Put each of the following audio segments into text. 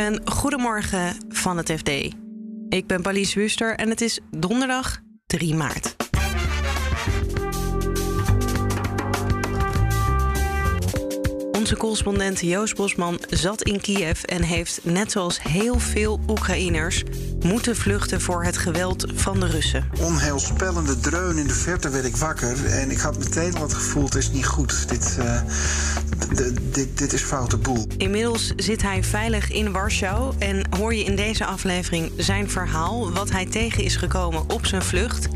Een goedemorgen van het FD. Ik ben Paulies Wuster en het is donderdag 3 maart. Onze correspondent Joost Bosman zat in Kiev en heeft, net zoals heel veel Oekraïners, moeten vluchten voor het geweld van de Russen. Onheilspellende dreun in de verte werd ik wakker en ik had meteen al het gevoel: het is niet goed. Dit, uh, dit, dit is foute boel. Inmiddels zit hij veilig in Warschau en hoor je in deze aflevering zijn verhaal, wat hij tegen is gekomen op zijn vlucht.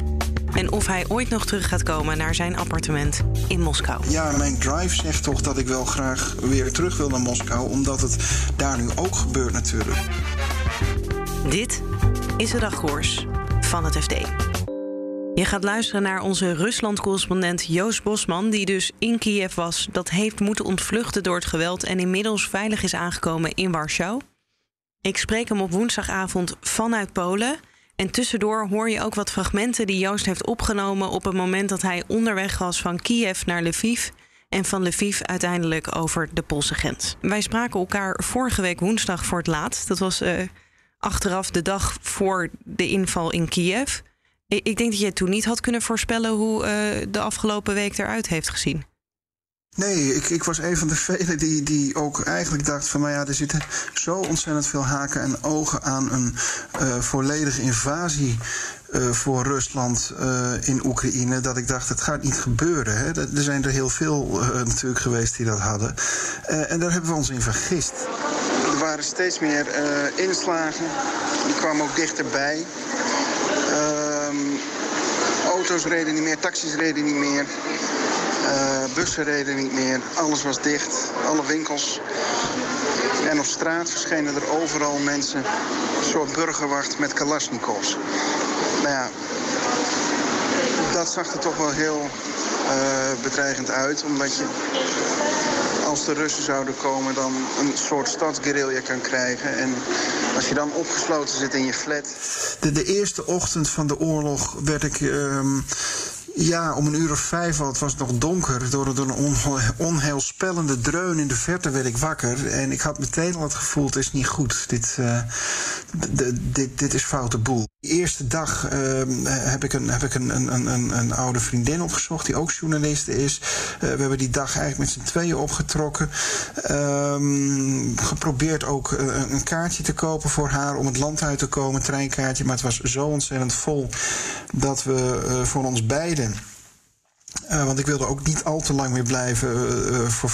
En of hij ooit nog terug gaat komen naar zijn appartement in Moskou. Ja, mijn drive zegt toch dat ik wel graag weer terug wil naar Moskou, omdat het daar nu ook gebeurt natuurlijk. Dit is de dagkoers van het FD. Je gaat luisteren naar onze Rusland-correspondent Joost Bosman, die dus in Kiev was, dat heeft moeten ontvluchten door het geweld en inmiddels veilig is aangekomen in Warschau. Ik spreek hem op woensdagavond vanuit Polen. En tussendoor hoor je ook wat fragmenten die Joost heeft opgenomen op het moment dat hij onderweg was van Kiev naar Lviv. En van Lviv uiteindelijk over de Poolse grens. Wij spraken elkaar vorige week woensdag voor het laatst. Dat was uh, achteraf de dag voor de inval in Kiev. Ik denk dat je toen niet had kunnen voorspellen hoe uh, de afgelopen week eruit heeft gezien. Nee, ik, ik was een van de velen die, die ook eigenlijk dacht van... nou ja, er zitten zo ontzettend veel haken en ogen aan een uh, volledige invasie... Uh, voor Rusland uh, in Oekraïne, dat ik dacht, het gaat niet gebeuren. Hè. Er zijn er heel veel natuurlijk geweest die dat hadden. en daar hebben we ons in vergist. Er waren steeds meer inslagen, die kwamen ook dichterbij. Ehm, auto's reden niet meer, taxis reden niet meer. Uh, bussen reden niet meer, alles was dicht, alle winkels. En op straat verschenen er overal mensen, een soort burgerwacht met kalasjnikovs. Nou ja, dat zag er toch wel heel uh, bedreigend uit, omdat je als de Russen zouden komen dan een soort stadsguerrilla kan krijgen. En als je dan opgesloten zit in je flat. De, de eerste ochtend van de oorlog werd ik. Uh, ja, om een uur of vijf al. Het was nog donker. Door, een onheilspellende dreun in de verte werd ik wakker. En ik had meteen al het gevoel: het is niet goed. Dit, uh, dit, dit is foute boel. De eerste dag uh, heb ik, een, heb ik een, een, een, een, oude vriendin opgezocht, die ook journaliste is. Uh, we hebben die dag eigenlijk met z'n tweeën opgetrokken. Um, geprobeerd ook een kaartje te kopen voor haar om het land uit te komen, een treinkaartje. Maar het was zo ontzettend vol dat we voor ons beiden sin. Uh, want ik wilde ook niet al te lang meer blijven. Uh, voor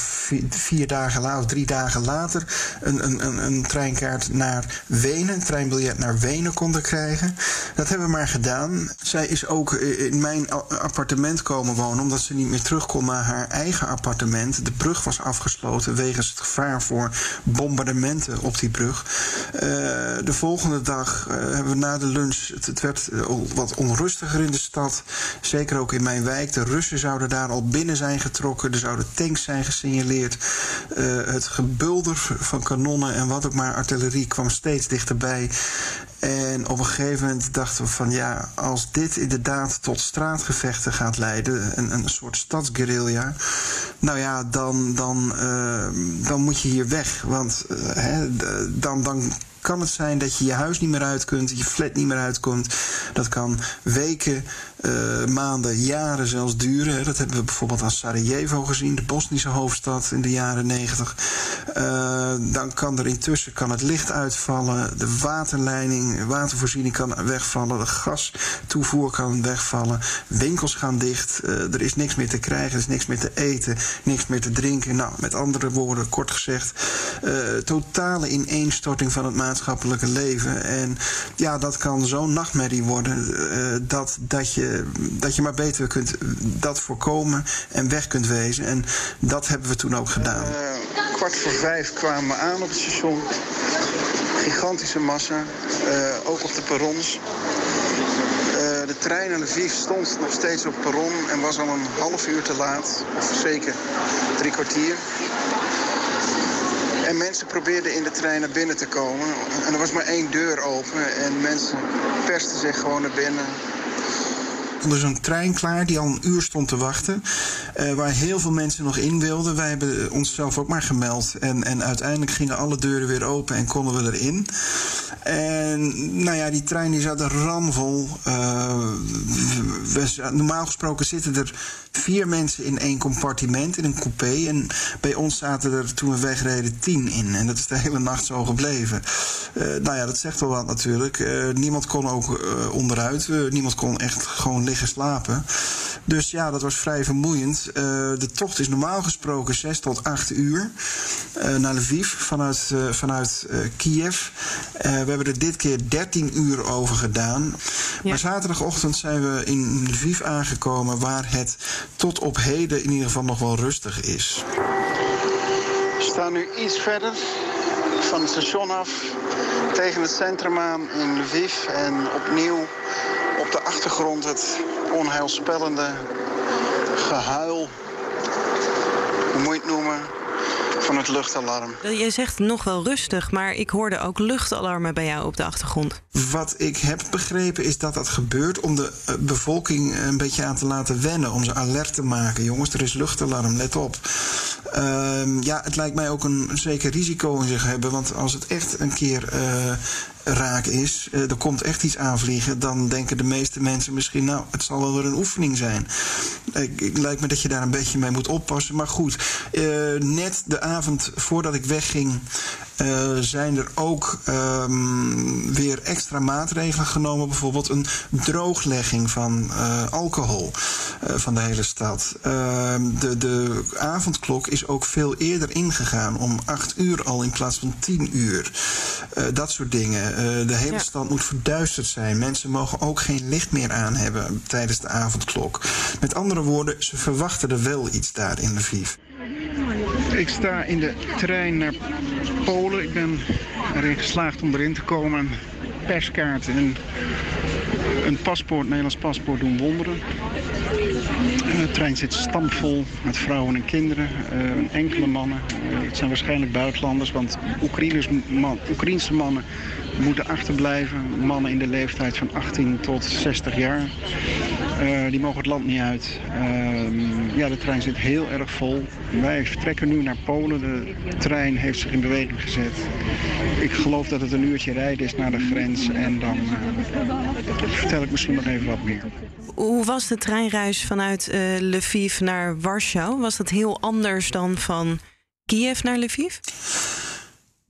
vier, dagen later, drie dagen later, een, een, een, treinkaart naar Wenen, een treinbiljet naar Wenen konden krijgen. Dat hebben we maar gedaan. Zij is ook in mijn appartement komen wonen, omdat ze niet meer terug kon naar haar eigen appartement. De brug was afgesloten wegens het gevaar voor bombardementen op die brug. De volgende dag hebben we na de lunch, het, werd wat onrustiger in de stad. Zeker ook in mijn wijk. De Russen zouden daar al binnen zijn getrokken. Er zouden tanks zijn gesignaleerd. Uh, het gebulder van kanonnen en wat ook maar artillerie kwam steeds dichterbij. En op een gegeven moment dachten we van ja, als dit inderdaad tot straatgevechten gaat leiden, een, een soort stadsguerrilla, nou ja, dan, dan, uh, dan moet je hier weg. Want uh, hè, dan, dan kan het zijn dat je je huis niet meer uit kunt, je flat niet meer uitkomt. Dat kan weken, uh, maanden, jaren zelfs duren. Dat hebben we bijvoorbeeld aan Sarajevo gezien, de Bosnische hoofdstad in de jaren negentig. Uh, dan kan er intussen kan het licht uitvallen, de waterleiding, watervoorziening kan wegvallen, de gastoevoer kan wegvallen, winkels gaan dicht, uh, er is niks meer te krijgen, er is niks meer te eten, niks meer te drinken. Nou, met andere woorden, kort gezegd, totale ineenstorting van het maatschappelijke leven. En ja, dat kan zo'n nachtmerrie worden dat, dat je dat je maar beter kunt dat voorkomen en weg kunt wezen. En dat hebben we toen ook gedaan. Uh, kwart voor vijf kwamen we aan op het station. Gigantische massa, ook op de perrons. De trein naar Lviv stond nog steeds op perron en was al een half uur te laat. Of zeker drie kwartier. En mensen probeerden in de trein naar binnen te komen. En er was maar één deur open. En mensen persten zich gewoon naar binnen. Dus een trein klaar die al een uur stond te wachten. Uh, waar heel veel mensen nog in wilden. Wij hebben onszelf ook maar gemeld. En, en uiteindelijk gingen alle deuren weer open en konden we erin. En nou ja, die trein die zat er ramvol. Uh, normaal gesproken zitten er vier mensen in één compartiment, in een coupé. En bij ons zaten er toen we wegreden tien in. En dat is de hele nacht zo gebleven. Uh, nou ja, dat zegt wel wat natuurlijk. Uh, niemand kon ook onderuit. niemand kon echt gewoon liggen slapen. Dus ja, dat was vrij vermoeiend. de tocht is normaal gesproken 6 tot 8 uur naar Lviv vanuit, vanuit Kiev. we hebben er dit keer 13 uur over gedaan. Ja. Maar zaterdagochtend zijn we in Lviv aangekomen, waar het tot op heden in ieder geval nog wel rustig is. We staan nu iets verder van het station af tegen het centrum aan in Lviv. En opnieuw op de achtergrond het onheilspellende gehuil, hoe moet je het noemen, van het luchtalarm. Je zegt nog wel rustig, maar ik hoorde ook luchtalarmen bij jou op de achtergrond. Wat ik heb begrepen is dat dat gebeurt om de eh, bevolking een beetje aan te laten wennen. Om ze alert te maken. Jongens, er is luchtalarm, let op. Uh, ja, het lijkt mij ook een zeker risico in zich hebben. Want als het echt een keer uh, raak is, uh, er komt echt iets aanvliegen, dan denken de meeste mensen misschien, nou, het zal wel weer een oefening zijn. Het lijkt me dat je daar een beetje mee moet oppassen. Maar goed, uh, net de avond voordat ik wegging, uh, zijn er ook um, weer extra maatregelen genomen. Bijvoorbeeld een drooglegging van uh, alcohol uh, van de hele stad. Ehm, de, de avondklok is ook veel eerder ingegaan, om acht uur al in plaats van tien uur. dat soort dingen. de hele ja. stad moet verduisterd zijn. Mensen mogen ook geen licht meer aan hebben tijdens de avondklok. Met andere woorden, ze verwachten er wel iets daar in Lviv. Ik sta in de trein naar Polen. Ik ben erin geslaagd om erin te komen. Perskaart en een paspoort, Nederlands paspoort doen wonderen. De trein zit stampvol met vrouwen en kinderen, uh, enkele mannen. Uh, het zijn waarschijnlijk buitenlanders, want Oekraïners, man, Oekraïnse mannen moeten achterblijven. Mannen in de leeftijd van 18 tot 60 jaar. Uh, die mogen het land niet uit. Uh, ja, de trein zit heel erg vol. Wij vertrekken nu naar Polen. De trein heeft zich in beweging gezet. Ik geloof dat het een uurtje rijden is naar de grens. En dan uh, vertel ik misschien nog even wat meer. Hoe was de treinreis vanuit uh, Lviv naar Warschau? Was dat heel anders dan van Kiev naar Lviv?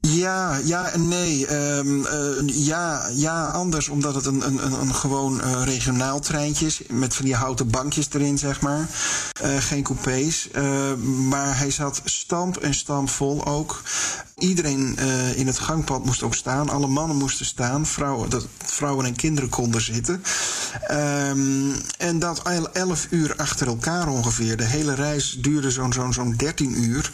Ja, ja en nee. Um, uh, ja, ja, anders omdat het een, een, een gewoon uh, regionaal treintje is. Met van die houten bankjes erin, zeg maar. Uh, geen coupés. maar hij zat stamp en stamp vol ook. Iedereen in het gangpad moest ook staan. Alle mannen moesten staan. Vrouwen, dat vrouwen en kinderen konden zitten. Um, en dat 11 uur achter elkaar ongeveer. De hele reis duurde zo'n zo'n zo'n 13 uur.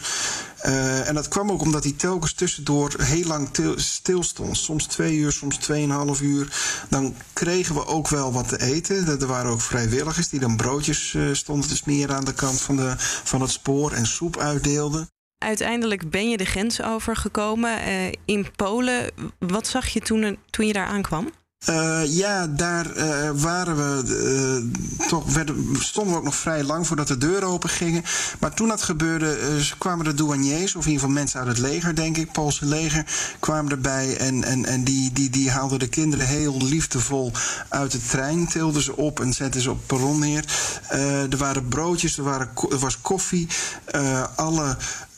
Uh, en dat kwam ook omdat hij telkens tussendoor heel lang stil stond. Soms twee uur, soms tweeënhalf uur. Dan kregen we ook wel wat te eten. Er waren ook vrijwilligers die dan broodjes uh, stonden te smeren aan de kant van, de, van het spoor en soep uitdeelden. Uiteindelijk ben je de grens overgekomen uh, in Polen. Wat zag je toen, toen je daar aankwam? Uh, ja, daar uh, waren we uh, toch werden, stonden we ook nog vrij lang voordat de deuren open gingen. Maar toen dat gebeurde, kwamen de douaniers, of in ieder geval mensen uit het leger, denk ik, Poolse leger, kwamen erbij en, en, en die, die, die haalden de kinderen heel liefdevol uit de trein, tilden ze op en zetten ze op perron neer. er waren broodjes, er, waren, er was koffie, alle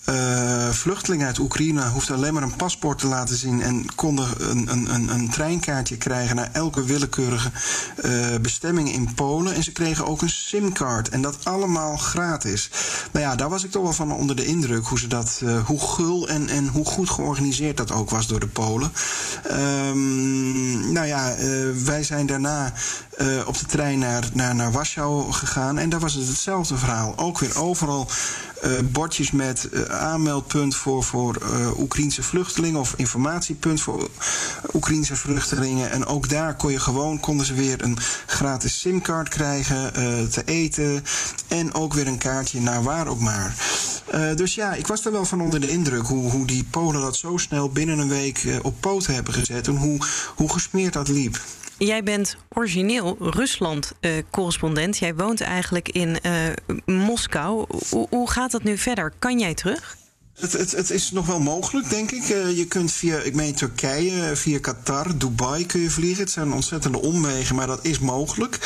uh, vluchtelingen uit Oekraïne hoefden alleen maar een paspoort te laten zien en konden een, een, een treinkaartje krijgen naar elke willekeurige uh, bestemming in Polen. En ze kregen ook een simcard en dat allemaal gratis. Nou ja, daar was ik toch wel van onder de indruk hoe ze dat, uh, hoe gul en, en hoe goed georganiseerd dat ook was door de Polen. Um, nou ja, wij zijn daarna op de trein naar, naar, naar Warschau gegaan en daar was het hetzelfde verhaal. Ook weer overal uh, bordjes met uh, aanmeldpunt voor, voor uh, Oekraïnse vluchtelingen of informatiepunt voor Oekraïnse vluchtelingen. En ook daar kon je gewoon, konden ze weer een gratis simcard krijgen, te eten en ook weer een kaartje naar waar ook maar. dus ja, ik was er wel van onder de indruk hoe, hoe die Polen dat zo snel binnen een week op poten hebben gezet en hoe, hoe gesmeerd dat liep. Jij bent origineel Rusland-correspondent. jij woont eigenlijk in Moskou. hoe gaat dat nu verder? Kan jij terug? Het, het, is nog wel mogelijk, denk ik. Uh, je kunt via, ik meen Turkije, via Qatar, Dubai kun je vliegen. Het zijn ontzettende omwegen, maar dat is mogelijk.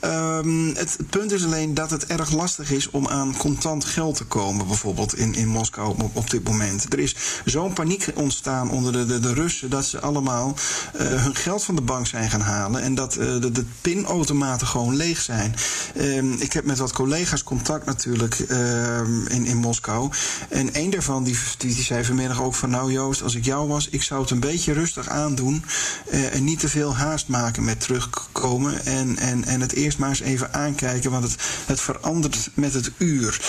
Um, het, punt is alleen dat het erg lastig is om aan contant geld te komen, bijvoorbeeld in, in Moskou op, dit moment. Er is zo'n paniek ontstaan onder de, de, de Russen dat ze allemaal uh, hun geld van de bank zijn gaan halen en dat de, de pinautomaten gewoon leeg zijn. Um, ik heb met wat collega's contact natuurlijk ehm, in, in Moskou. En een daarvan die, die, zei vanmiddag ook van nou Joost, als ik jou was, ik zou het een beetje rustig aandoen uh, en niet te veel haast maken met terugkomen en, en, en het eerst maar eens even aankijken, want het, het verandert met het uur.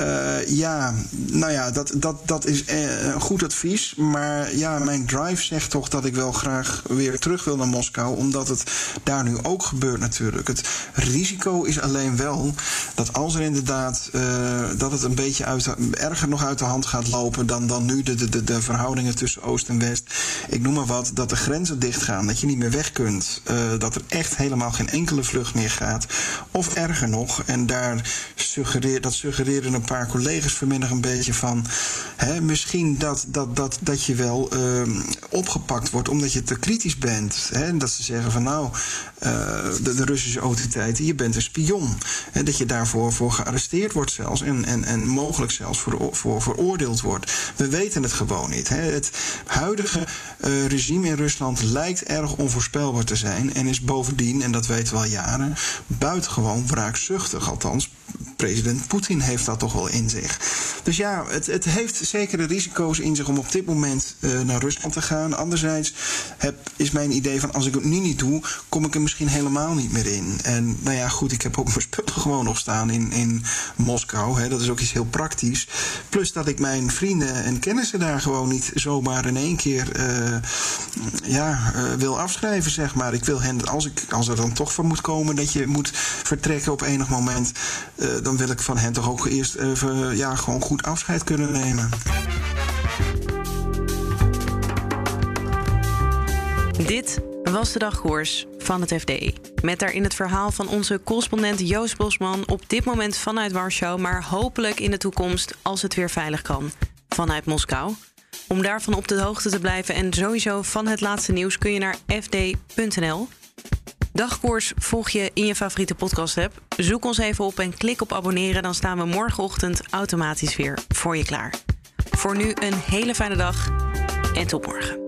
Uh, ja, nou ja, dat, dat, dat is uh, een goed advies, maar ja, mijn drive zegt toch dat ik wel graag weer terug wil naar Moskou, omdat het daar nu ook gebeurt natuurlijk. Het risico is alleen wel dat als er inderdaad dat het een beetje uit, erger nog uit de hand gaat lopen dan, dan nu de, de, de verhoudingen tussen Oost en West. Ik noem maar wat, dat de grenzen dichtgaan, dat je niet meer weg kunt. Uh, dat er echt helemaal geen enkele vlucht meer gaat. Of erger nog, en daar suggereer, dat suggereren een paar collega's vanmiddag een beetje van. Hè, misschien dat, dat, dat, dat je wel uh, opgepakt wordt omdat je te kritisch bent. Hè, dat ze zeggen van nou, uh, de, de, Russische autoriteiten, je bent een spion. Hè, dat je daarvoor voor gearresteerd wordt zelfs. En, en, en mogelijk zelfs voor, voor veroordeeld wordt. We weten het gewoon niet. Hè. Het huidige uh, regime in Rusland lijkt erg onvoorspelbaar te zijn en is bovendien, en dat weten we al jaren, buitengewoon wraakzuchtig. Althans, president Poetin heeft dat toch wel in zich. Dus ja, het, het heeft zekere risico's in zich om op dit moment uh, naar Rusland te gaan. Anderzijds heb, is mijn idee van als ik het nu niet doe, kom ik er misschien helemaal niet meer in. En nou ja, goed, ik heb ook mijn spullen gewoon nog staan in, in Moskou. Hè. Dat is ook iets heel praktisch. Plus dat ik mijn vrienden en kennissen daar gewoon niet zomaar in één keer uh, ja, uh, wil afschrijven, zeg maar. Ik wil hen, als, ik, als er dan toch van moet komen dat je moet vertrekken op enig moment, uh, dan wil ik van hen toch ook eerst even ja, gewoon goed afscheid kunnen nemen. Dit was de dagkoers van het FD. Met daarin het verhaal van onze correspondent Joost Bosman op dit moment vanuit Warschau, maar hopelijk in de toekomst als het weer veilig kan vanuit Moskou. Om daarvan op de hoogte te blijven en sowieso van het laatste nieuws kun je naar fd.nl. Dagkoers volg je in je favoriete podcast-app. Zoek ons even op en klik op abonneren, dan staan we morgenochtend automatisch weer voor je klaar. Voor nu een hele fijne dag en tot morgen.